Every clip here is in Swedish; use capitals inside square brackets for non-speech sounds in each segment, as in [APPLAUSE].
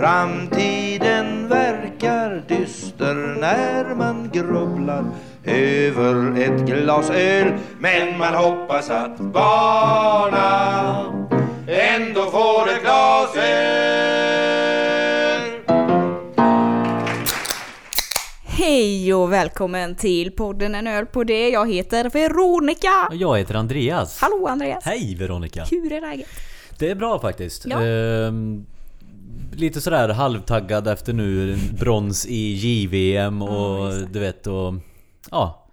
Framtiden verkar dyster när man grubblar över ett glas öl Men man hoppas att barna ändå får ett glas öl Hej och välkommen till podden En öl på det. Jag heter Veronica. Och Jag heter Andreas. Hallå Andreas. Hej Veronica! Hur är läget? Det är bra faktiskt. Ja. Ehm, lite sådär halvtaggad efter nu brons i JVM och det. du vet och... Ja.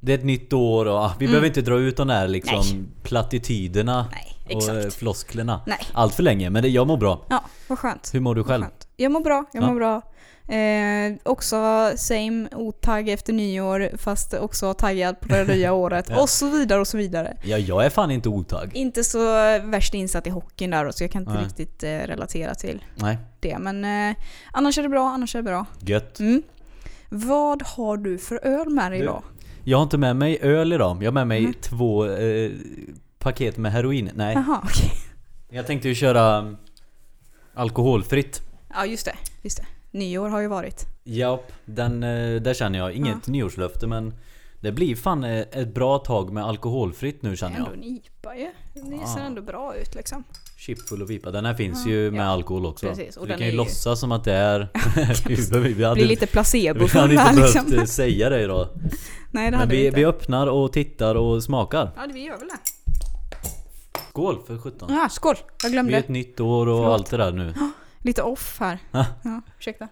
Det är ett nytt år och ah, vi behöver inte dra ut de där liksom Nej. plattityderna Nej, och eh, flosklerna Nej. allt för länge. Men det, jag mår bra. Ja, vad skönt. Hur mår du själv? Jag mår bra, jag Ja. mår bra. Eh, också same otagg efter nyår fast också taggad på det nya [LAUGHS] året. Ja. Och så vidare och så vidare. Ja, jag är fan inte otagg. Inte så värst insatt i hockeyn där så jag kan inte Nej. riktigt eh, relatera till Nej, det. Men eh, annars är det bra, annars är det bra. gött. Mm. Vad har du för öl med dig Du- idag? Jag har inte med mig öl idag. Jag har med mig Mm. två eh, paket med heroin. Nej, Jaha, okej. jag tänkte ju köra mm, alkoholfritt. Ja, just det. Just det. Nyår har ju varit. Japp, den, eh, där känner jag inget nyårslöfte men det blir fan eh, ett bra tag med alkoholfritt nu Det är känner ändå jag. en IPA ju. Det ser ändå bra ut liksom. Chipfull och vipa, den här finns Ja, ju med ja. alkohol också. Precis, och Så vi den kan ju låtsas som att det är... [LAUGHS] [LAUGHS] vi, hade, Blir lite placebo [LAUGHS] vi hade den inte behövt liksom. eh, säga det idag. Nej det Men hade vi vi, inte. vi öppnar och tittar och smakar. Ja, vi gör väl det. Skål för 17. Ja, skål! Jag glömde. är ett nytt år och Förlåt. allt det där nu. [GASPS] [GASPS] Lite off här. Ah. Ja, ursäkta.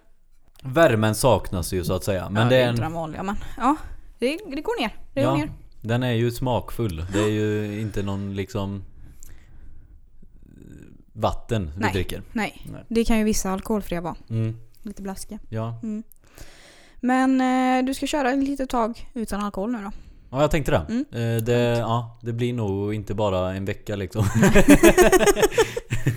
Värmen saknas ju så att säga. Men ja, det är inte en... vanliga men ja. Det, det går ner. Det går Ja, ner. den är ju smakfull. Det är ju inte någon liksom... Vatten vi Nej. dricker. Nej. Nej. Det kan ju vissa alkoholfria vara. Mm, Lite blaskiga. ja. Men eh, du ska köra ett litet tag utan alkohol nu då? Ja, jag tänkte det. Mm. Eh, det. Ja, det blir nog inte bara en vecka liksom. [LAUGHS] [LAUGHS] We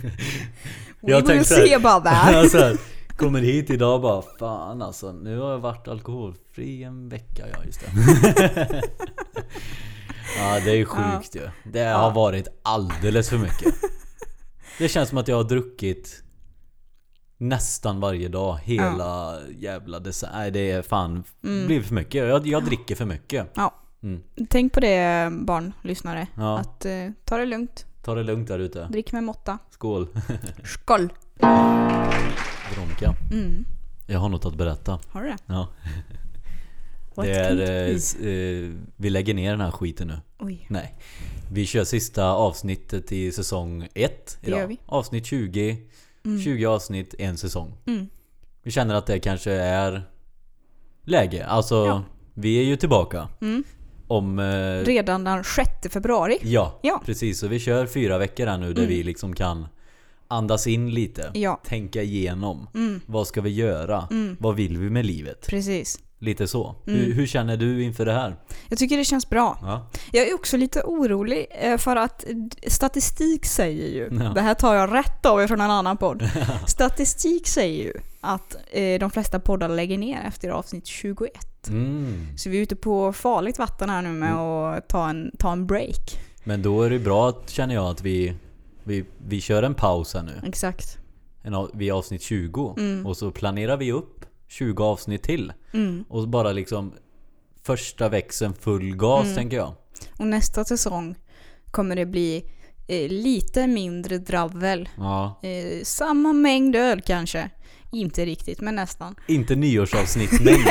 [LAUGHS] Jag will see about that. alltså, kommer hit idag och bara Fan alltså, nu har jag varit alkoholfri en vecka. Ja, just det. [LAUGHS] ja, det är ju sjukt ju. Det har Ja. varit alldeles för mycket. Det känns som att jag har druckit Nästan varje dag, hela jävla december. Nej det är fan, Mm. blir för mycket. Jag, jag dricker för mycket. Ja. Mm. Tänk på det barnlyssnare. Ja. Att eh, ta det lugnt. Ta det lugnt där ute. Drick med måtta. Skål. Skål! Veronica, Mm. jag har något att berätta. Har du det? Ja. What Det är, eh, eh, vi lägger ner den här skiten nu. Oj. Nej. Vi kör sista avsnittet i säsong 1 Det gör vi. Avsnitt 20. 20 avsnitt, en säsong. Mm. Vi känner att det kanske är läge. Alltså, Ja. vi är ju tillbaka. Mm. Om... Eh, Redan den 6 februari. ja, Ja. precis. Så vi kör fyra veckor här nu där Mm. vi liksom kan andas in lite. Ja. Tänka igenom. Mm. Vad ska vi göra? Mm. Vad vill vi med livet? Precis. Lite så. Mm. Hur, hur känner du inför det här? Jag tycker det känns bra. Ja. Jag är också lite orolig eh, för att statistik säger ju, Ja. det här tar jag rätt av från en annan podd. [LAUGHS] Statistik säger ju att eh, de flesta poddar lägger ner efter avsnitt 21. Mm. Så vi är ute på farligt vatten här nu med att ta en, ta en break. Men då är det bra att, känner jag att vi, vi, vi kör en paus här nu. Exakt. En, av- vid avsnitt 20. Mm. Och så planerar vi upp 20 avsnitt till. Mm. Och bara liksom första växeln full gas Mm. tänker jag. Och nästa säsong kommer det bli eh, lite mindre dravel. Ja. Eh, samma mängd öl kanske. Inte riktigt, men nästan. Inte nyårsavsnittmängd. [LAUGHS]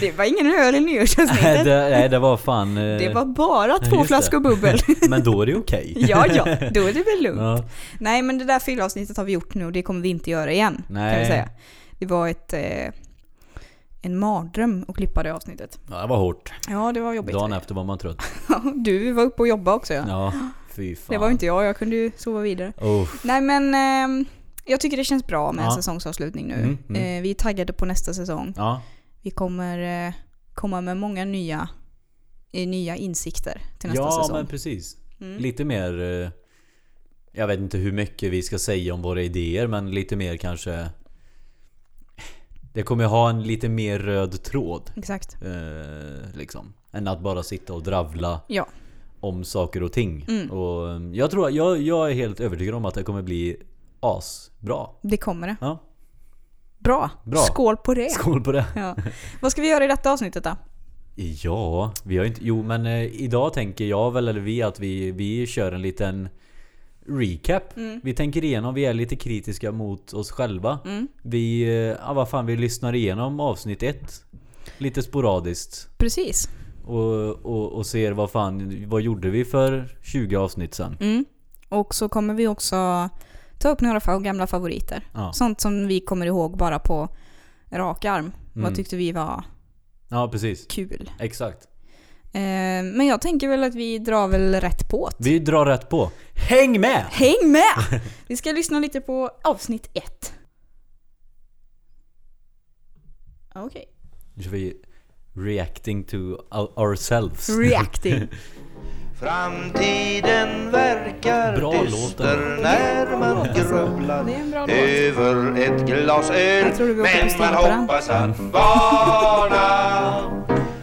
Det var ingen öl i nej, nyårsavsnittet. det, nej det var fan... eh, Det var bara två flaskor bubbel. [LAUGHS] Men då är det okej. [LAUGHS] ja, ja, då är det väl lugnt. Ja. Nej, men det där fyllavsnittet har vi gjort nu och det kommer vi inte göra igen. Kan vi Nej. säga. Det var ett... Eh, en mardröm att klippa det avsnittet. ja, det var hårt. Ja, det var jobbigt. Dagen efter var man trött. du var uppe och jobbade också ja. Ja, fy fan. Det var inte jag, jag kunde ju sova vidare. Oh. Nej men, ehm, jag tycker det känns bra med en Ja. säsongsavslutning nu. Mm, mm. Eh, vi är taggade på nästa säsong. Ja, Vi kommer eh, komma med många nya, eh, nya insikter till nästa ja säsong. men precis. Mm. Lite mer... Jag vet inte hur mycket vi ska säga om våra idéer men lite mer kanske... Det kommer ha en lite mer röd tråd. Exakt. Liksom. Än att bara sitta och dravla Ja. om saker och ting. Mm. Och jag tror, jag, jag är helt övertygad om att det kommer bli asbra. Det kommer det. Ja. Bra. Bra. Skål på det. Skål på det. Ja. Vad ska vi göra i detta avsnittet då? Ja, vi har inte... Jo men eh, idag tänker jag väl, eller vi, att vi, vi kör en liten recap. Mm. Vi tänker igenom, vi är lite kritiska mot oss själva. Mm. Vi, eh, ja vad fan, vi lyssnar igenom avsnitt ett Lite sporadiskt. Precis. Och, och, och ser vad fan, vad gjorde vi för 20 avsnitt sen? Mm. Och så kommer vi också ta upp några gamla favoriter. Ja, Sånt som vi kommer ihåg bara på rak arm. Vad Mm. tyckte vi var ja precis. kul? Exakt. Eh, men jag tänker väl att vi drar väl rätt på. Vi drar rätt på. Häng med! Häng med! [LAUGHS] Vi ska lyssna lite på avsnitt ett. Okej. Nu kör vi reacting to our- ourselves. Reacting. [LAUGHS] Framtiden verkar Bra dyster när man grubblar över ett glas öl. Men man hoppas att barna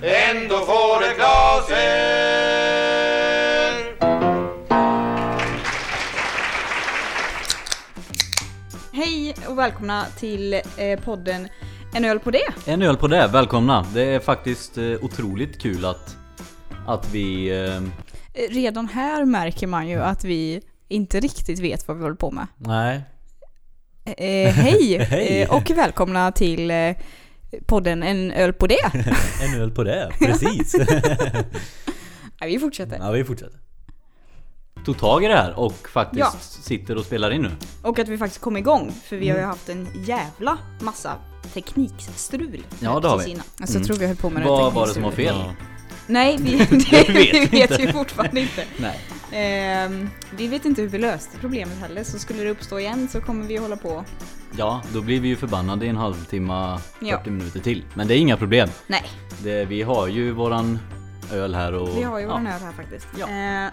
ändå får ett glas öl. Hej och välkomna till eh, podden En öl på det. En öl på det, välkomna! Det är faktiskt eh, otroligt kul att, att vi... Eh, Eh, Redan här märker man ju att vi inte riktigt vet vad vi håller på med. nej, Eh, hej! [LAUGHS] Hej. Eh, och välkomna till eh, podden En öl på det. [LAUGHS] en öl på det, precis! [LAUGHS] Nej, vi fortsätter. ja, vi fortsätter. Tog tag i det här och faktiskt Ja. sitter och spelar in nu. Och att vi faktiskt kom igång, för vi har ju Mm. haft en jävla massa teknikstrul. Ja, det har vi. innan. Alltså Mm. jag tror vi höll på med Vad var det som var fel? Nej, vi, [LAUGHS] Det vet vi vi vet ju fortfarande inte. Nej. Ehm, vi vet inte hur vi löste problemet heller, så skulle det uppstå igen så kommer vi hålla på. Ja, då blir vi ju förbannade i en halvtimme, 40 Ja. minuter till. Men det är inga problem. Nej, Det, vi har ju våran öl här och... vi har ju ja. vår öl här faktiskt. Ja. Eh,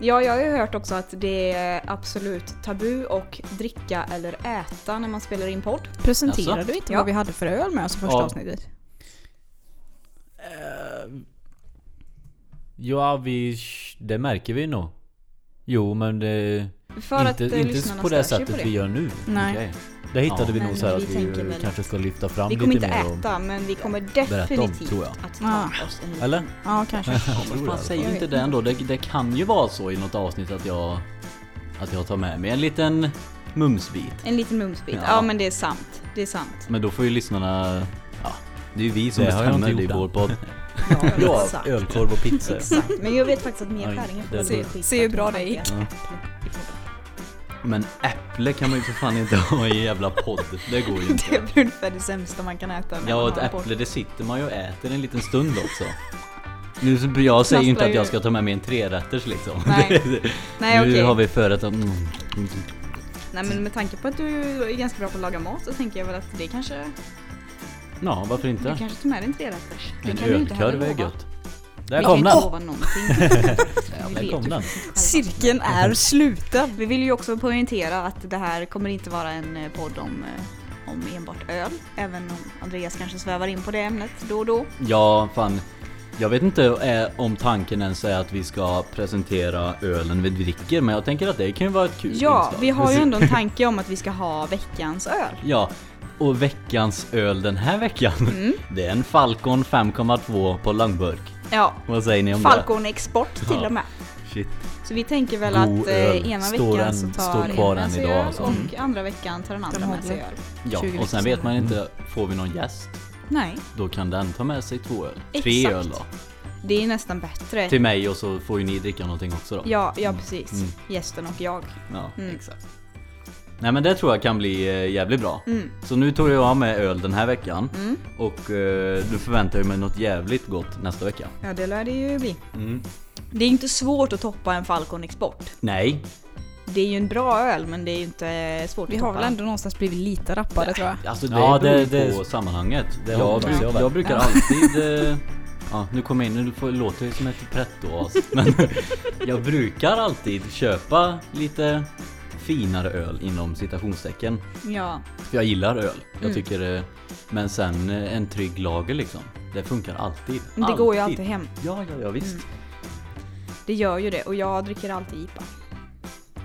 ja, jag har ju hört också att det är absolut tabu och dricka eller äta när man spelar in podd. Presenterade Jaså? du inte Ja. vad vi hade för öl med oss i första Ja. avsnittet? Eh, Ja, vi... Det märker vi nog. Jo, men det... För inte att eh, inte lyssnarna på det sättet på vi det. gör nu. Nej. Okej. Det hittade Ja. vi nog så här vi att vi väl- kanske ska lyfta fram Vi kommer lite inte mer. äta, men vi kommer om, definitivt tror jag. att ta Ah. oss en Eller? Ja, kanske. [LAUGHS] Jag tror tror det. det. Säg Jag inte det ändå. Det, det kan ju vara så i något avsnitt att jag... Att jag tar med mig en liten mumsbit. En liten mumsbit. Ja. Ja. men det är sant. Det är sant. Men då får ju lyssnarna... Ja, det är ju vi som Det har jag bestämmer inte i gjort vår podd. [LAUGHS] Ja, Ja, ölkorv och pizza. Exakt. Men jag vet faktiskt att Skäringen det- får det- se för hur att bra det gick. Ja. Men äpple kan man ju för fan inte [LAUGHS] ha i en jävla podd. Det går ju [LAUGHS] Det inte. är ungefär det sämsta man kan äta. Ja, ett äpple det sitter man ju och äter en liten stund också. Nu, jag säger ju inte att jag ska ta med mig en trerätters liksom. Nej. [LAUGHS] Det- Nej, nu okej. har vi förrätt att... Mm, Nej men med tanke på att du är ganska bra på att laga mat så tänker jag väl att det kanske... ja, varför Du inte? kanske tar med dig en trerätters. Det En kan du inte heller ölkorv är gött. Där Vi kom kan den! [LAUGHS] där kom den. Cirkeln är sluten. Vi vill ju också poängtera att det här kommer inte vara en eh, podd om, eh, om enbart öl. Även om Andreas kanske svävar in på det ämnet då och då. Ja, fan. Jag vet inte eh, om tanken ens är att vi ska presentera ölen vi dricker, men jag tänker att det kan ju vara ett kul Ja, inslag. vi har ju ändå en [LAUGHS] tanke om att vi ska ha veckans öl. Ja, och veckans öl den här veckan, Mm. [LAUGHS] det är en Falcon 5,2 på långburk. Ja, Vad säger ni om Falcon Export till Ja. och med. det? Shit. Så vi tänker väl God att öl. eh, ena Står veckan än- så tar står kvar en med än sig idag, öl alltså. och Mm. andra veckan tar den andra med sig öl. Ja, 20 och sen vet man inte, får vi någon gäst, Nej, då kan den ta med sig två öl. Tre Exakt. öl då. det är nästan bättre. Till mig och så får ju ni dricka någonting också då. Ja, ja precis. Mm. Gästen och jag. Ja, Mm. exakt. Nej men det tror jag kan bli eh, jävligt bra. Mm. Så nu tog jag med öl den här veckan Mm. och eh, nu förväntar jag mig något jävligt gott nästa vecka. Ja, det lär det ju bli. Mm. Det är inte svårt att toppa en Falcon Export. Nej, Det är ju en bra öl, men det är ju inte svårt Vi att har toppa. väl ändå någonstans blivit lite rappare tror jag. alltså det Ja, beror det- ju det- på sammanhanget. det jag, bruk, jag jag brukar Ja. alltid... Eh, ja, nu kommer jag in, nu får, låter jag som ett pretto-as. [LAUGHS] Men jag brukar alltid köpa lite finare öl inom citationstecken. Ja, För jag gillar öl. Jag Mm. tycker... eh, Men sen eh, en trygg lager liksom. Det funkar alltid. men det går ju alltid hem. Ja, ja, ja visst. Mm. Det gör ju det och jag dricker alltid IPA.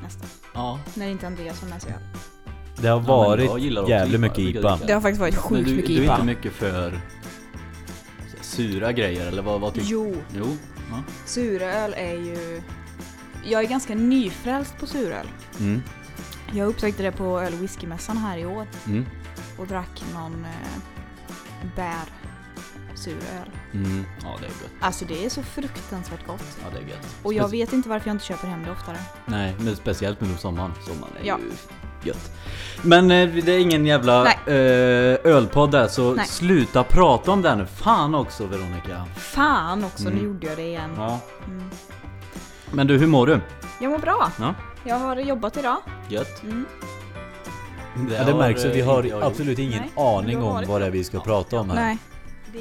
Nästan. Ja. När inte Andreas har med sig öl. Det har Ja, varit också jävligt IPA. mycket IPA. Det har faktiskt varit sjukt du, mycket du är IPA. inte mycket för sura grejer eller vad, vad tycker Jo, Jo. Ja. suröl är ju... Jag är ganska nyfrälst på suröl. Mm. Jag upptäckte det på öl och whiskymässan här i år Mm. och drack någon eh, bär suröl. Mm. Ja det är gött. Alltså det är så fruktansvärt gott. Ja det är gött. Och jag vet inte varför jag inte köper hem det oftare. Nej, men speciellt med sommaren. Sommaren är Ja. ju gött. Men eh, det är ingen jävla eh, ölpodd där så Nej. sluta prata om den nu. Fan också Veronica. Fan också, Mm. nu gjorde jag det igen. Ja. Mm. Men du, hur mår du? Jag mår bra. Ja. Jag har jobbat idag. Gött. Mm. Ja, det märks att vi har jag absolut ingen Nej, aning om vad det är vi ska prata om här. Nej.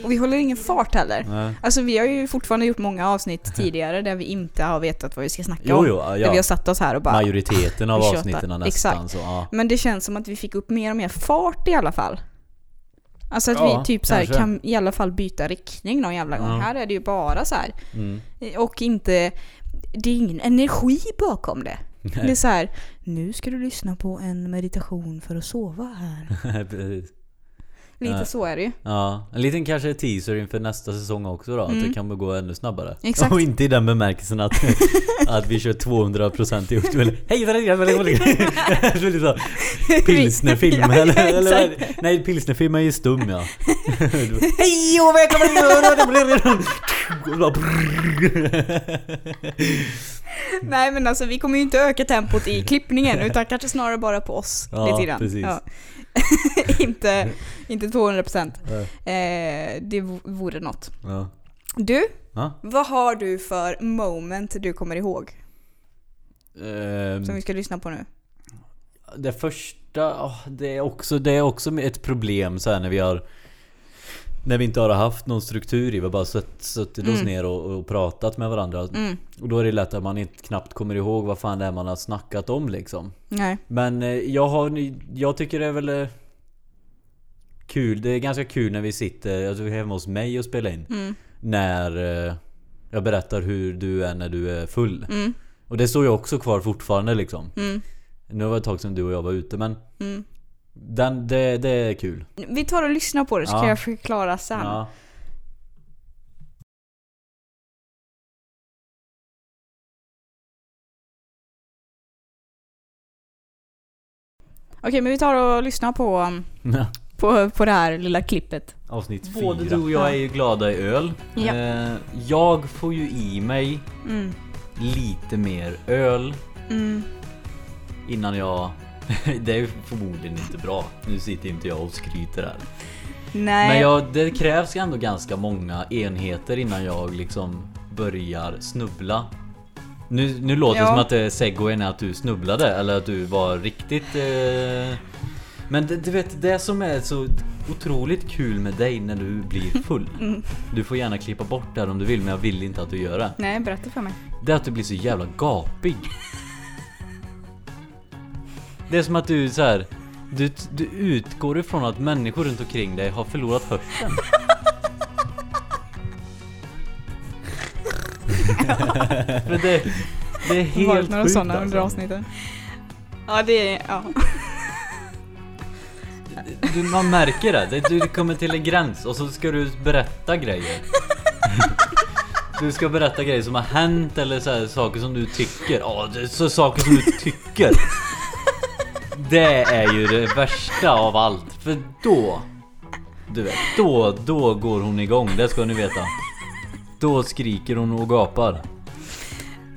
Och vi håller ingen fart heller. Nej. Alltså vi har ju fortfarande gjort många avsnitt [LAUGHS] tidigare där vi inte har vetat vad vi ska snacka Jo, om. jo, Där vi ja. har satt oss här och bara... Majoriteten av [LAUGHS] avsnitten nästan Exakt. så ja. Men det känns som att vi fick upp mer och mer fart i alla fall. Alltså att Ja, vi typ så här kan i alla fall byta riktning någon jävla gång. Ja. Här är det ju bara så här. Mm. Och inte... Det är ingen energi bakom det. Det är så här, nu ska du lyssna på en meditation för att sova här. [LAUGHS] Precis. Lite Ja. så är det ju. Ja, en liten kanske teaser inför nästa säsong också då, att Mm. det kan gå ännu snabbare. Exakt. Och inte i den bemärkelsen att, [LAUGHS] att vi kör 200% i. Eller, Hej [LAUGHS] Pilsnerfilm Ja, eller, ja, eller. Nej pilsnerfilm är ju stum ja. [LAUGHS] Hej och välkommen Nej men alltså vi kommer ju inte öka tempot i klippningen utan kanske snarare bara på oss Ja, lite grann. precis. [LAUGHS] inte, inte 200%. Ja. Eh, det vore något. Ja. Du, Ja. vad har du för moment du kommer ihåg? Ehm, Som vi ska lyssna på nu. Det första, det är också, det är också ett problem så här när vi har När vi inte har haft någon struktur i, vi har bara sutt, suttit oss Mm. ner och, och pratat med varandra Mm. Och då är det lätt att man inte knappt kommer ihåg vad fan det är man har snackat om liksom Nej. Men eh, jag har, jag tycker det är väl eh, Kul, det är ganska kul när vi sitter, jag tror hemma hos mig och spelar in Mm. När eh, jag berättar hur du är när du är full Mm. Och det står ju också kvar fortfarande liksom Mm. Nu var det ett tag sedan du och jag var ute men. Den, det, det är kul. Vi tar och lyssnar på det så Ja. kan jag förklara sen. Ja. Okej men vi tar och lyssnar på, um, på, på det här lilla klippet. Avsnitt Både fyra. du och jag är ju glada i öl. Ja. Eh, jag får ju i mig Mm. lite mer öl Mm. innan jag... [LAUGHS] det är förmodligen inte bra. Nu sitter inte jag och skryter här. Nej. Men jag, det krävs ju ändå ganska många enheter innan jag liksom börjar snubbla. Nu, nu låter det Ja. som att det segwayen är att du snubblade eller att du var riktigt... Eh... Men det, du vet, det som är så otroligt kul med dig när du blir [LAUGHS] full. Mm. Du får gärna klippa bort det här om du vill men jag vill inte att du gör det. Nej, berätta för mig. Det är att du blir så jävla gapig. Det är som att du så här. Du, du utgår ifrån att människor runt omkring dig har förlorat hörseln. [LAUGHS] För det, det är helt några sjukt sådana alltså. under avsnitten. Ja, det är... Ja. Du, man märker det. Du kommer till en gräns och så ska du berätta grejer. Du ska berätta grejer som har hänt eller så här, saker som du tycker. Ja, så saker som du tycker. Det är ju det värsta av allt. För då... Du vet, då, då går hon igång. Det ska ni veta. Då skriker hon och gapar.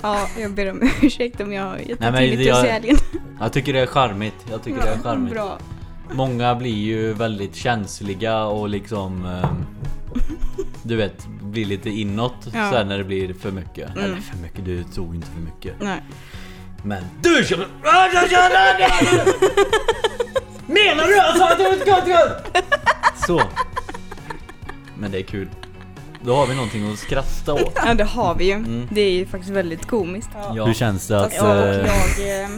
ja, jag ber om ursäkt om jag har gett Nej, men till lite jag- säljen. Jag tycker det är charmigt. Jag tycker det är charmigt. Bra. Många blir ju väldigt känsliga och liksom ehm, Du vet, blir lite inåt Ja. sen när det blir för mycket. Mm. Eller för mycket, du tror inte för mycket. Nej. Men du känner... Menar du alltså att du inte ska till Så. Men det är kul. Då har vi någonting att skratta åt. Ja, det har vi ju. Mm. Det är ju faktiskt väldigt komiskt. Ja. Hur känns det att... Ja, och eh, jag eh,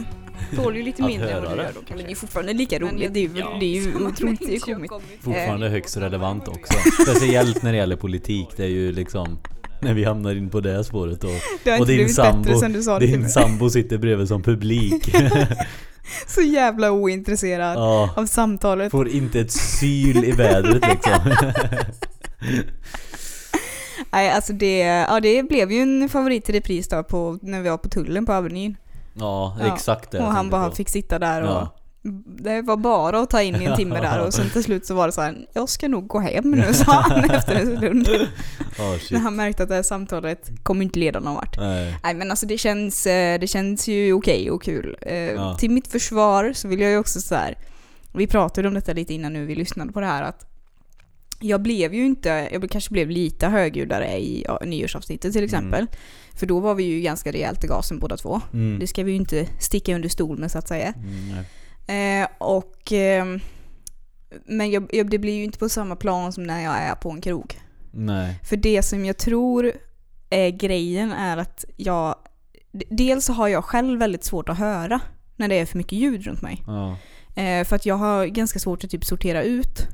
tål ju lite mindre än vad du det. gör då. Men det är ju fortfarande lika roligt. Det är ju, det är ju otroligt [LAUGHS] komiskt. fortfarande högst relevant också. Speciellt när det gäller politik. Det är ju liksom... [LAUGHS] När vi hamnar in på det spåret och, Det har och din sambo, bättre sen du sa det till din sambo sitter bredvid som publik. [LAUGHS] Så jävla ointresserad ja, av samtalet. får inte ett syl i vädret liksom. [LAUGHS] Nej, alltså det, ja, det blev ju en favorit i repris då på, när vi var på tullen på Avenyn. Ja, Ja, exakt det och han bara fick sitta där och Ja. Det var bara att ta in i en timme där och sen till slut så var det så här, jag ska nog gå hem nu sa han [LAUGHS] efter en stund. Shit. När han märkte att det här samtalet kommer inte leda någon vart. Nej. Nej men alltså det känns, eh, det känns ju okej och kul. Eh, Ja. Till mitt försvar så vill jag ju också så här. vi pratade om detta lite innan nu vi lyssnade på det här att jag blev ju inte, jag kanske blev lite högljuddare i ja, nyårsavsnittet till exempel. För då var vi ju ganska rejält i gasen båda två. Mm. Det ska vi ju inte sticka under stol med så att säga. Mm. Eh, och, ehm, men jag, jag, det blir ju inte på samma plan som när jag är på en krog. nej. För det som jag tror är grejen är att jag... Dels har jag själv väldigt svårt att höra när det är för mycket ljud runt mig. Ja. Eh, för att jag har ganska svårt att typ sortera ut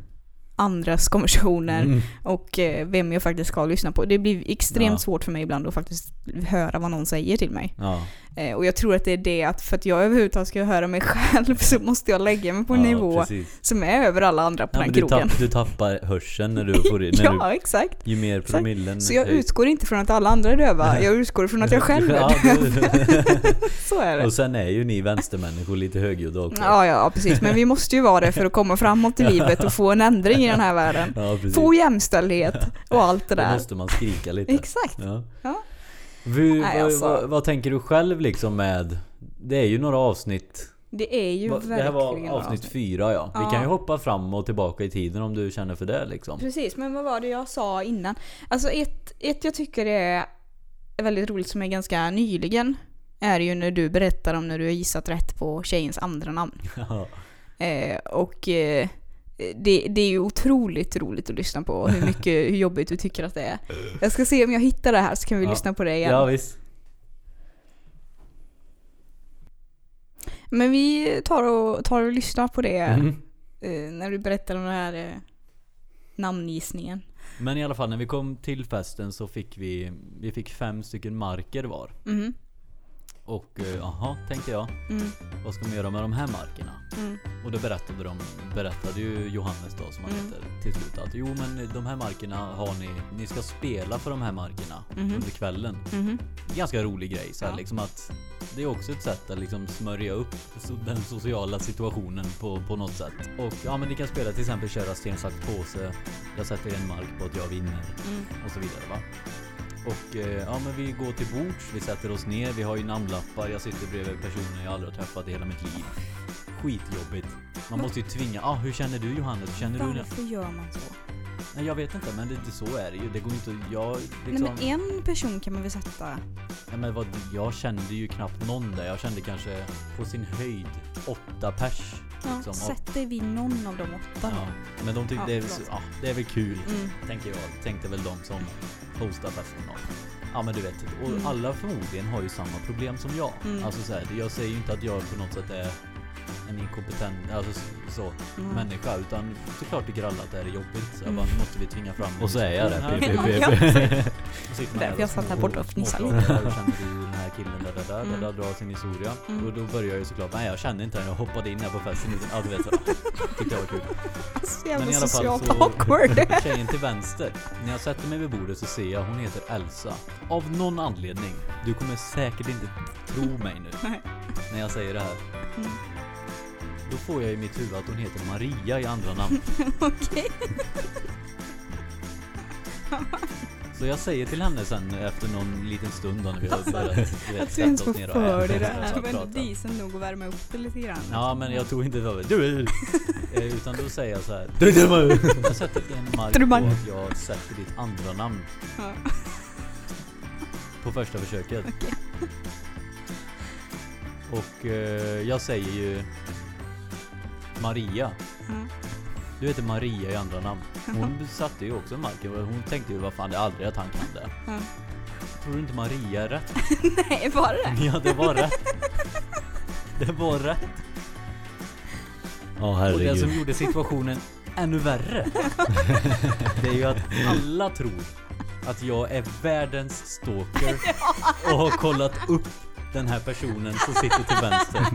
andras konversationer Mm. och eh, vem jag faktiskt ska lyssna på. Det blir extremt Ja. svårt för mig ibland att faktiskt höra vad någon säger till mig. Ja. Eh, och jag tror att det är det att för att jag överhuvudtaget ska höra mig [LAUGHS] själv så måste jag lägga mig på en ja, nivå precis. som är över alla andra på Ja, den du, krogen. tapp, du tappar hörseln när du [LAUGHS] får när ja, exakt. du, ju mer Exakt. promillen Så jag utgår inte från att alla andra är döva, jag utgår från att jag [LAUGHS] själv är döv. Så är det. Och sen är ju ni vänstermänniskor lite högljudda också. Ja, ja, precis. Men vi måste ju vara det för att komma framåt i livet och få en ändring i den här världen. Ja. Få jämställdhet och allt det Då där. måste man skrika lite. Exakt. Ja. Hur, Nej, vad, alltså. vad, vad tänker du själv liksom med... Det är ju några avsnitt. Det är ju Va- verkligen Det här var några avsnitt fyra ja. Vi Ja. kan ju hoppa fram och tillbaka i tiden om du känner för det liksom. Precis, men vad var det jag sa innan? Alltså ett, ett jag tycker är väldigt roligt som är ganska nyligen är ju när du berättar om när du har gissat rätt på tjejens andra namn. [LAUGHS] Ja. Eh, och eh, det, det är ju otroligt roligt att lyssna på hur mycket, [LAUGHS] hur jobbigt du tycker att det är. Jag ska se om jag hittar det här så kan vi Ja. lyssna på det igen. ja visst. Men vi tar och, tar och lyssnar på det Mm. eh, när du berättar om den här eh, namngissningen. Men i alla fall när vi kom till festen så fick vi, vi fick fem stycken marker var. Mhm. Och eh, jaha, tänkte jag. Mm, Vad ska man göra med de här markerna? mm, Och då berättade de, berättade ju Johannes då som han Mm. heter till slut att jo men de här markerna har ni, ni ska spela för de här markerna Mhm. under kvällen. mhm. Ganska rolig grej så här, Ja. liksom att det är också ett sätt att liksom smörja upp den sociala situationen på, på något sätt. Och ja men ni kan spela till exempel köra sten, sax, påse. Jag sätter en mark på att jag vinner Mm. och så vidare va. Och eh, ja men vi går till bords, vi sätter oss ner, vi har ju namnlappar, jag sitter bredvid personer jag aldrig har träffat i hela mitt liv. Skitjobbigt. Man måste ju tvinga, ah, hur känner du Johannes? Känner du? Varför gör man så? Nej jag vet inte men det, det, så är det ju. Det går inte jag Nej liksom... men en person kan man väl sätta? Ja, men vad, jag kände ju knappt någon där. Jag kände kanske på sin höjd åtta pers. Ja, liksom. Och- sätt dig vid någon av de åtta ja. Men de tyckte Ja, det, ja, det är väl kul, Mm. tänker jag. Tänkte väl de som hostar då. Ja men du vet, och Mm. alla förmodligen har ju samma problem som jag. Mm. Alltså så här, jag säger ju inte att jag på något sätt är en inkompetent alltså, så, Mm. människa utan såklart tycker alla att det här är jobbigt. Så jag Mm. bara, nu måste vi tvinga fram Och så är jag det. den. Och Därför där jag satt här och borta och fnissade. Hur känner du den här killen? Där, där, där, Mm. där, där drar sin historia. Mm. Och då börjar jag ju såklart, nej jag kände inte henne, jag hoppade in här på festen. utan- Ja du vet så. Tyckte jag var kul. Så jävla Men i alla fall socialt så, awkward. [LAUGHS] tjejen till vänster. När jag sätter mig vid bordet så ser jag, hon heter Elsa. Av någon anledning, du kommer säkert inte tro mig nu. När jag säger det här. Då får jag i mitt huvud att hon heter Maria i andra namn. [LAUGHS] Okej. Så jag säger till henne sen efter någon liten stund då när vi har börjat du vet, Att du ens sätta får oss ner och för dig [LAUGHS] det äta och här. så Men prata. decent nog att värma upp det lite grann. Ja men jag tog inte för du, [LAUGHS] eh, Utan då säger jag så här. Du, du. Jag sätter en mark Du, på att jag sätter ditt andra namn Ja. på första försöket. Och eh, jag säger ju Maria. Mm. Du heter Maria i andra namn. Hon satte ju också marken hon tänkte ju vad fan det är aldrig att han kan det. Ja. Tror du inte Maria är rätt? [LAUGHS] Nej, var det? Ja det var rätt. Det var rätt. Ja Och det som herregud. gjorde situationen ännu värre [LAUGHS] Det är ju att alla tror att jag är världens stalker [LAUGHS] och har kollat upp den här personen som sitter till vänster.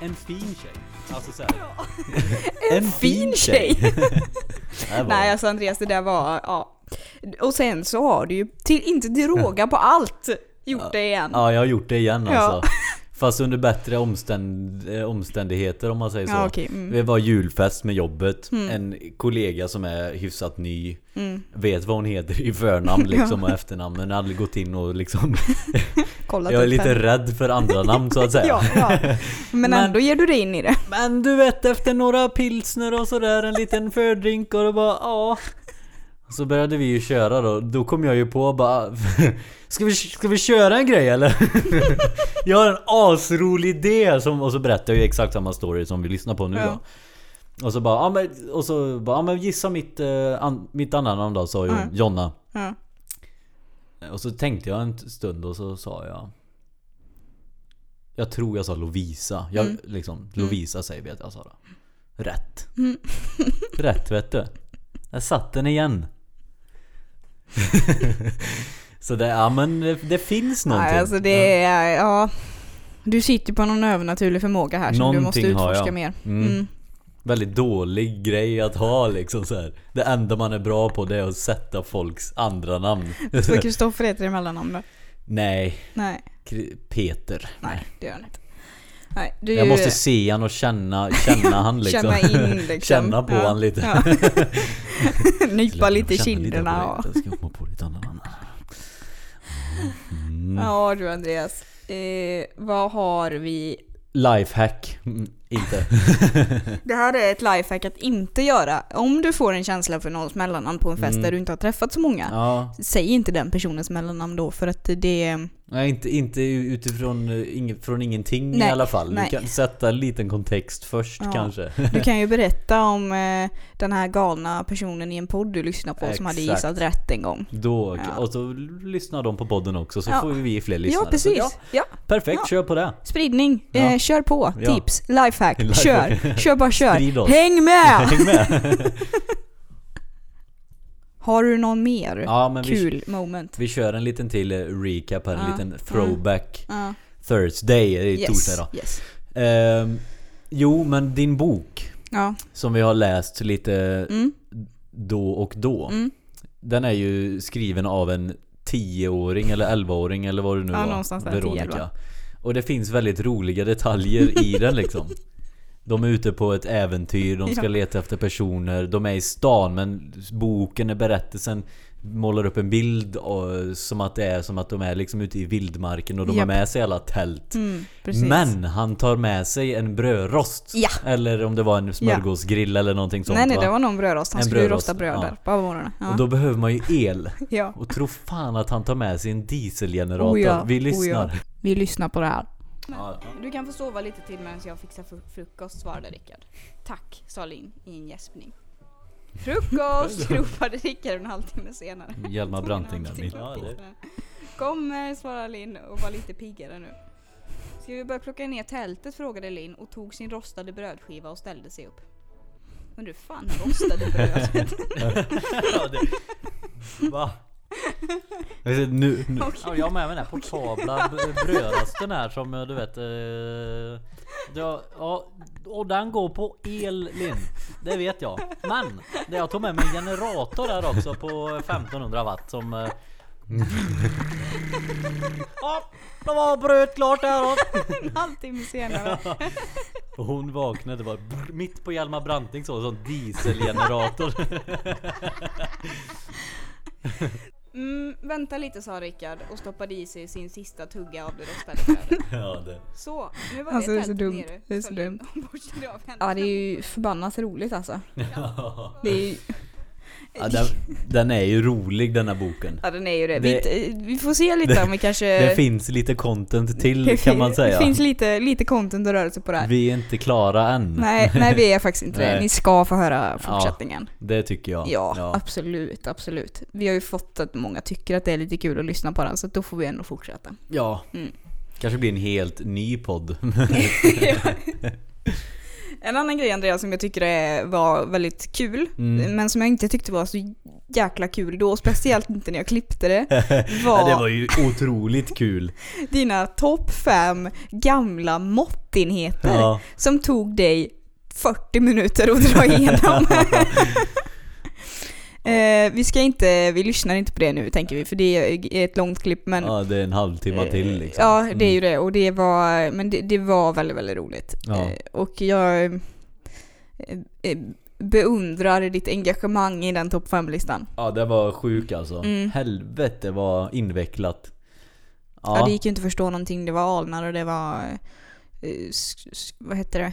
En fin tjej. Alltså så här. [LAUGHS] En fin tjej. [LAUGHS] Var- Nej alltså Andreas det där var, ja. Och sen så har du ju till, inte till råga på allt gjort det igen. Ja, jag har gjort det igen Ja. alltså. Fast under bättre omständ, eh, omständigheter om man säger så. Ja, okej, mm. Det var julfest med jobbet. En kollega som är hyfsat ny. Mm. Vet vad hon heter i förnamn [LAUGHS] liksom och efternamn. Men aldrig gått in och liksom... [LAUGHS] Kollat jag är lite rädd för andra namn så att säga. [LAUGHS] Ja, ja. Men, Men- ändå ger du dig in i det. Men du vet efter några pilsner och sådär, en liten fördrink och det bara ja. Så började vi ju köra då, då kom jag ju på bara [LAUGHS] Ska vi, ska vi köra en grej eller? [LAUGHS] jag har en asrolig idé som, och så berättar jag ju exakt samma story som vi lyssnar på nu Ja. då Och så bara, ja men, och så bara, ja men gissa mitt, eh, an, mitt andra då sa ju Mm. Jonna Ja. Och så tänkte jag en stund och så sa jag Jag tror jag sa Lovisa. Jag, Mm. liksom, Lovisa säger vi att jag sa då. Rätt. Mm. Rätt vet du. Jag satt den igen. [LAUGHS] så det, ja men det, det finns någonting. Nej, alltså det är, ja. Du sitter på någon övernaturlig förmåga här som du måste Någonting har utforska jag. mer. Mm. Mm. Väldigt dålig grej att ha liksom så här. Det enda man är bra på det är att sätta folks andra namn. [LAUGHS] Vad [LAUGHS] Kristoffer heter i mellannamn då? Nej, Nej, Peter. nej det gör han inte. Nej, du, Jag måste se han och känna, känna han liksom. Känna in liksom. Känna på han lite. Ja. [LAUGHS] Nypa lite i kinderna och... ska komma på lite namn. [LAUGHS] Mm. Ja du Andreas. Eh, vad har vi? Lifehack. Mm, inte. [LAUGHS] Det här är ett lifehack att inte göra. Om du får en känsla för någons mellannamn på en fest Mm. där du inte har träffat så många. Ja. Säg inte den personens mellannamn då för att det... Nej, inte, inte utifrån ing, från ingenting i Nej, alla fall. nej. Du kan sätta en liten kontext först Ja. kanske. Du kan ju [LAUGHS] berätta om eh, den här galna personen i en podd du lyssnar på som hade Exakt. gissat rätt en gång. Då, Ja. Och så lyssnar de på podden också så Ja. får vi fler lyssnare. Ja precis. Så, Ja. perfekt, kör på det. Spridning. Eh, kör på. Tips. Lifehack. [LAUGHS] Lifehack. Kör. Kör bara [LAUGHS] kör. Häng med! Häng med! Har du någon mer ja, men vi, kul moment? vi kör en liten till eh, recap här, en Ja. liten throwback. Ja. Thursday, det är torsdag då. Yes. Ehm, jo, men din bok som vi har läst lite Mm. då och då. Mm. Den är ju skriven av en 10-åring eller 11-åring eller vad det nu Ja, var. någonstans där, 10-11. Veronica. Och det finns väldigt roliga detaljer i den liksom. [LAUGHS] De är ute på ett äventyr, de ska Ja. leta efter personer, de är i stan men boken är berättelsen målar upp en bild och, som att det är som att de är liksom ute i vildmarken och de har Japp. med sig alla tält. Mm. Men han tar med sig en brödrost. Ja. Eller om det var en smörgåsgrill eller någonting sånt nej nej va? det var någon brödrost. Han En skulle ju brödrost, rosta bröd ja. där på morgonen. Ja. Och då behöver man ju el. [LAUGHS] ja. Och tro fan att han tar med sig en dieselgenerator. Oh ja, Vi oh lyssnar. ja. Vi lyssnar på det här. Ja. Du kan få sova lite till medan jag fixar fr- frukost, svarade Rickard. Tack, sa Linn i en gäspning. Frukost! [LAUGHS] ropade Rickard en halvtimme senare. [LAUGHS] Hjalmar Branting där. Ja. Kommer, svarade Linn och var lite piggare nu. Ska vi börja plocka ner tältet? frågade Linn och tog sin rostade brödskiva och ställde sig upp. Men du fan rostade brödet? [LAUGHS] Ja, det... Va? Nu, nu. Okej. Ja, jag har med mig den här portabla [LAUGHS] brödrosten här som eh, du vet eh, ja, ja, Och den går på el Linn Det vet jag Men det jag tog med mig en generator där också på 1500 watt som eh, [LAUGHS] Ja, då var brödet klart där då en halvtimme senare. Och hon vaknade brr, mitt på Hjalmar Branting så, sån dieselgenerator. [LAUGHS] Mm, vänta lite sa Rickard och stoppade i sig sin sista tugga av det rostade brödet. [LAUGHS] ja, det. Så, nu var Alltså, det det är så dumt. nere. Det är så Så dumt. [LAUGHS] Ja det är ju förbannat roligt alltså. [LAUGHS] Det är ju, Ja, den, den är ju rolig den här boken. Ja den är ju det. Det- vi, vi får se lite om vi kanske... Det finns lite content till det kan man säga. Det finns lite, lite content och rörelse på det här. Vi är inte klara än. Nej, nej vi är faktiskt inte det. Nej. Ni ska få höra fortsättningen. Det tycker jag. Ja, absolut, absolut. Vi har ju fått att många tycker att det är lite kul att lyssna på den så då får vi ändå fortsätta. Ja. Mm. Kanske blir en helt ny podd. [LAUGHS] [LAUGHS] En annan grej Andreas som jag tycker är, var väldigt kul, Mm. men som jag inte tyckte var så jäkla kul då, speciellt inte när jag klippte det. [LAUGHS] Ja, det var ju otroligt kul. [LAUGHS] Dina topp fem gamla måttenheter Ja. som tog dig 40 minuter att dra igenom. [LAUGHS] eh, vi ska inte, vi lyssnar inte på det nu tänker vi, för det är ett långt klipp men ja, det är en halvtimme till liksom. Ja, det är ju Mm. det. Och det var, men det, det var väldigt, väldigt roligt. Ja. Eh, Och jag eh, eh, beundrar ditt engagemang i den topp 5-listan. Ja, det var sjuk alltså. Mm. Helvete vad invecklat. Ja. Ja, det gick ju inte att förstå någonting. Det var alnar och det var... eh, vad heter det?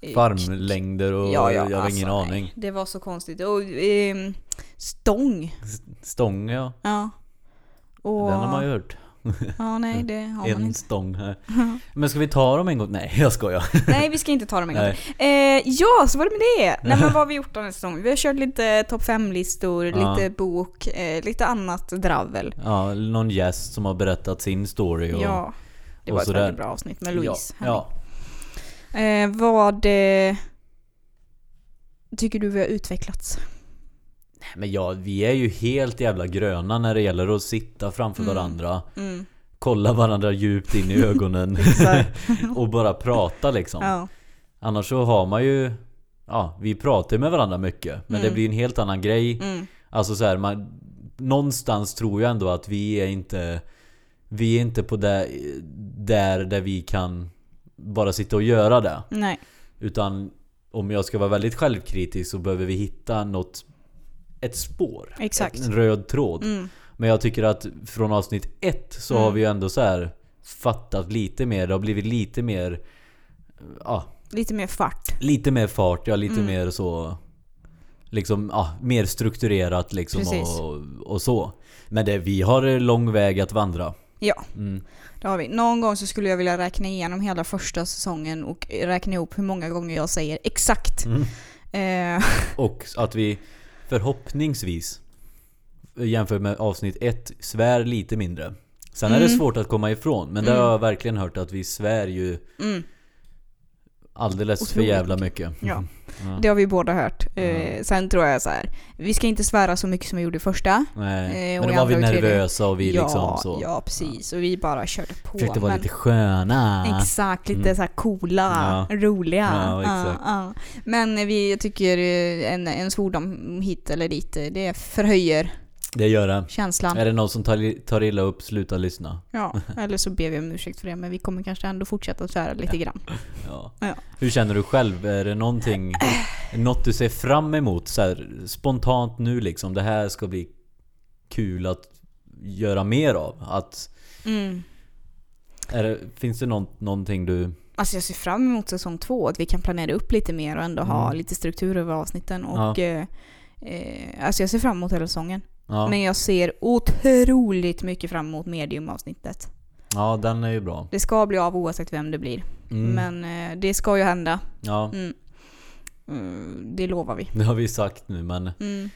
Eh, farmlängder och Ja, ja, jag har alltså, ingen nej. aning. Det var så konstigt. Och ehm, stång. Stång ja, Ja. Och, den har man ju hört. Ja, nej det [LAUGHS] har man En inte. stång här. [LAUGHS] Men ska vi ta dem en gång? Nej jag skojar. [LAUGHS] Nej, vi ska inte ta dem en gång eh, Ja, så var det med det. Nej men vad har vi gjort den här säsongen? Vi har kört lite topp 5-listor, Ja. lite bok, eh, lite annat dravel. Ja, någon gäst som har berättat sin story och... Ja, det och var ett sådär. väldigt bra avsnitt med Louise. Ja, ja. Eh, vad eh, tycker du vi har utvecklats? Men ja, vi är ju helt jävla gröna när det gäller att sitta framför Mm. varandra Mm. Kolla varandra djupt in i [LAUGHS] ögonen [LAUGHS] och bara prata liksom Ja. Annars så har man ju Ja, vi pratar med varandra mycket Men det Mm. blir en helt annan grej Mm. Alltså så här, man, Någonstans tror jag ändå att vi är inte Vi är inte på där, där, där vi kan Bara sitta och göra det Nej. Utan om jag ska vara väldigt självkritisk så behöver vi hitta något Ett spår Exakt. En röd tråd Mm. Men jag tycker att från avsnitt ett så Mm. har vi ju ändå så här Fattat lite mer, det har blivit lite mer Ja, Lite mer fart. lite mer fart, ja lite Mm. mer så Liksom, ja, mer strukturerat liksom och, och så Men det, vi har lång väg att vandra Ja, mm. Det har vi. Någon gång så skulle jag vilja räkna igenom hela första säsongen och räkna ihop hur många gånger jag säger exakt. Mm. Eh, [LAUGHS] Och att vi förhoppningsvis Jämfört med avsnitt ett svär lite mindre Sen är det Mm. svårt att komma ifrån Men det Mm. har jag verkligen hört att vi svär ju mm, alldeles för jävla mycket ja, Ja. det har vi båda hört. Eh, sen tror jag så här. vi ska inte svära så mycket som vi gjorde i första. Nej, Eh, och men då var vi nervösa och vi ja, liksom så ja, precis. Och vi bara körde på. Försökte vara men- lite sköna Exakt, lite Mm. så här coola, Ja. roliga. Ja, exakt. ja. Men vi, jag tycker eh, en, en svordom hit eller dit, det förhöjer Det gör det känslan. Är det någon som tar, tar illa upp, sluta lyssna Ja, [LAUGHS] eller så ber vi om ursäkt för det, men vi kommer kanske ändå fortsätta svära lite grann. ja. Ja. Hur känner du själv? Är det någonting Något du ser fram emot så här, spontant nu liksom? Det här ska bli kul att göra mer av? Att, Mm. det, finns det någon, någonting du... Alltså jag ser fram emot säsong två, att vi kan planera upp lite mer och ändå ha Mm. lite struktur över avsnitten. Ja. Och, eh, eh, alltså jag ser fram emot hela säsongen. Ja, Men jag ser otroligt mycket fram emot medium-avsnittet. ja den är ju bra Det ska bli av oavsett vem det blir. mm. Men eh, det ska ju hända. Ja, Mm. Mm, det lovar vi. det har vi sagt nu men Mm.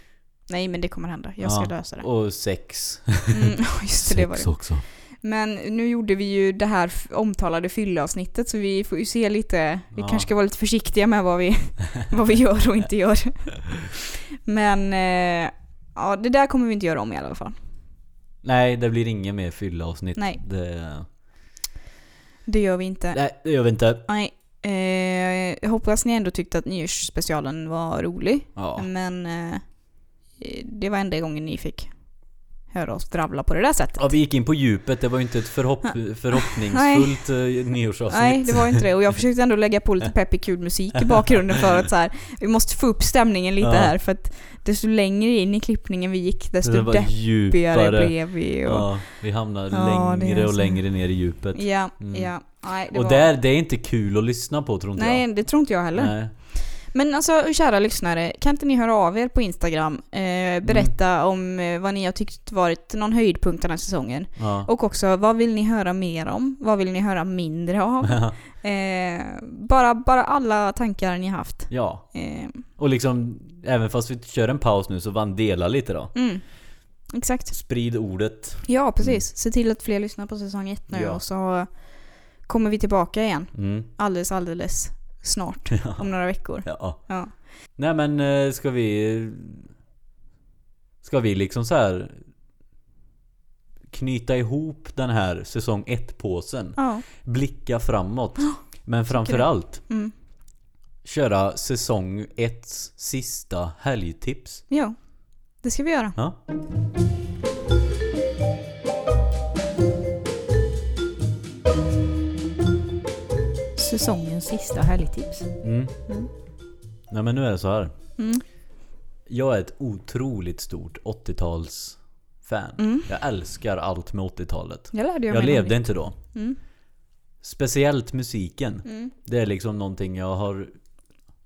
Nej men det kommer hända. Jag ska Ja. lösa det. Och sex Mm, [LAUGHS] just det, det var Sex det. också Men nu gjorde vi ju det här omtalade fylleavsnittet så vi får ju se lite, vi Ja. kanske ska vara lite försiktiga med vad vi, [LAUGHS] vad vi gör och inte gör. [LAUGHS] Men eh, ja, det där kommer vi inte göra om i alla fall. Nej, det blir inget mer fyllavsnitt Nej. det, Det gör vi inte. Nej, det gör vi inte Nej. Eh, jag hoppas ni ändå tyckte att nyårsspecialen var rolig. Ja, Men eh, det var enda gången ni fick höra oss dravla på det där sättet. ja vi gick in på djupet, det var ju inte ett förhopp, [LAUGHS] förhoppningsfullt uh, nyårsavsnitt Nej, det var inte det. Och jag [LAUGHS] försökte ändå lägga på lite peppig kul musik i bakgrunden för att så här, vi måste få upp stämningen lite Ja. här för att desto längre in i klippningen vi gick desto deppigare djupare blev vi. Och, Ja, vi hamnar Ja, längre och längre ner i djupet ja, Mm. ja. Nej, Och var, där, det är inte kul att lyssna på tror inte Nej, jag det tror inte jag heller. Nej. Men alltså kära lyssnare, kan inte ni höra av er på Instagram? Eh, berätta Mm. om eh, vad ni har tyckt varit någon höjdpunkt den här säsongen. Ja. Och också, vad vill ni höra mer om? Vad vill ni höra mindre av? [LAUGHS] Eh, bara, bara alla tankar ni haft. ja, Eh, och liksom Även fast vi kör en paus nu så van dela lite då mm. Exakt. Sprid ordet Ja, precis. Se till att fler lyssnar på säsong ett nu Ja. och så kommer vi tillbaka igen. mm. Alldeles, alldeles snart. Om några veckor. ja. Ja. Nej men eh, ska vi ska vi liksom så här knyta ihop den här säsong 1-påsen. Ja. Blicka framåt. Men framförallt Mm. köra säsong 1 sista helgtips. Ja. Det ska vi göra. Ja. Säsongens sista helgtips. Mm. Nej men nu är det så här. Mm. Jag är ett otroligt stort 80-tals fan. Jag älskar allt med 80-talet. Jag lärde Jag mig levde inte då. Mm. Speciellt musiken. Mm. Det är liksom någonting jag har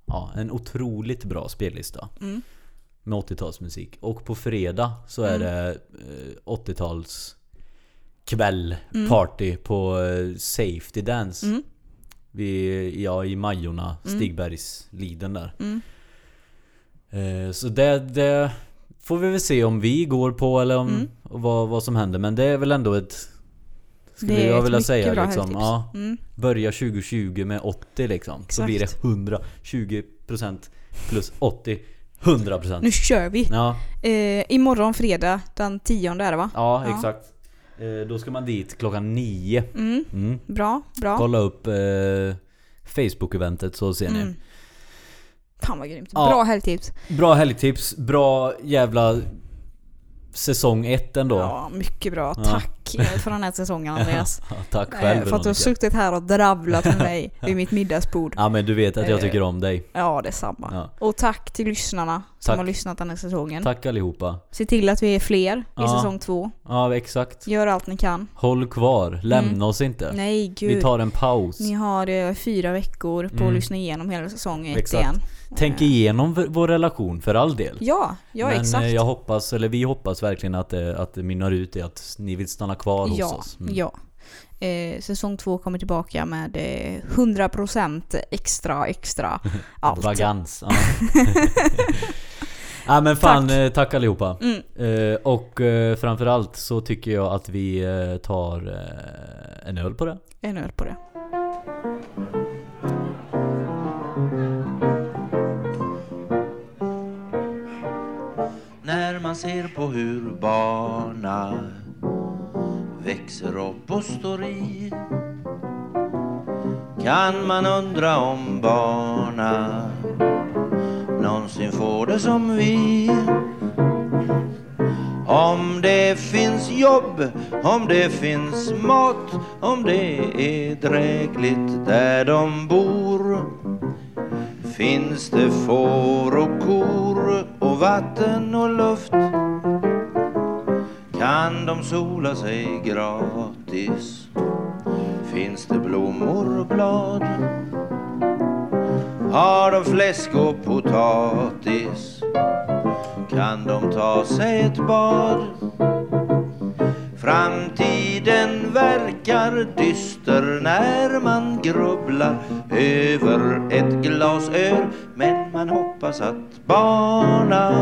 Ja, en otroligt bra spellista. Mm. Med 80-talsmusik. Och på fredag så är det eh, 80-tals kväll, party på eh, Safety Dance. Mm. Vid, ja, i Majorna, Stigbergsliden där. Mm. Eh, så det, det får vi väl se om vi går på eller om Mm. vad, vad som händer. Men det är väl ändå ett Skulle jag vilja säga bra liksom. Ja, Mm. börja 2020 med 80 liksom. Så Exakt. blir det 100, 20% plus 80, 100%. Nu kör vi! Ja, Eh, imorgon fredag den tionde är det va? ja, exakt. Då ska man dit klockan 9. Mm. Mm. Bra, bra. Kolla upp eh, Facebook-eventet så ser ni. Mm. Fan vad grymt. Ja. Bra helgtips. Bra helgtips, bra jävla säsong 1 ändå. Ja, mycket bra. Ja. Tack eh, för den här säsongen [LAUGHS] Andreas. Ja, tack Eh, själv för att du har suttit här och dravlat med mig [LAUGHS] vid mitt middagsbord. Ja men du vet att jag Eh, tycker om dig. Ja, detsamma. Ja. Och tack till lyssnarna som Tack. har lyssnat den här säsongen. Tack allihopa. Se till att vi är fler i Ja. säsong två. Ja exakt. Gör allt ni kan. Håll kvar, lämna Mm. oss inte. Nej, gud. Vi tar en paus. Ni har eh, fyra veckor på Mm. att lyssna igenom hela säsong ett Exakt. igen. Tänk Eh, igenom vår relation för all del. Ja, ja Men exakt. eh, jag hoppas, eller vi hoppas verkligen att det, att det mynnar ut i att ni vill stanna kvar hos ja, oss. Mm. ja. Eh, säsong två kommer tillbaka med eh, 100% extra, extra [LAUGHS] allt. Vagans. Ja. [LAUGHS] ja men fan, Tack. tack, tack allihopa. Mm. Eh, och eh, framförallt så tycker jag att vi eh, tar eh, en öl på det. En öl på det. Ser på hur barna växer upp och står i kan man undra om barna någonsin får det som vi. Om det finns jobb, om det finns mat, om det är drägligt där de bor. Finns det får och kor vatten och luft kan de sola sig gratis. Finns det blommor och blad har de fläsk och potatis kan de ta sig ett bad. Framtiden Tiden verkar dyster när man grubblar över ett glas öl Men man hoppas att barna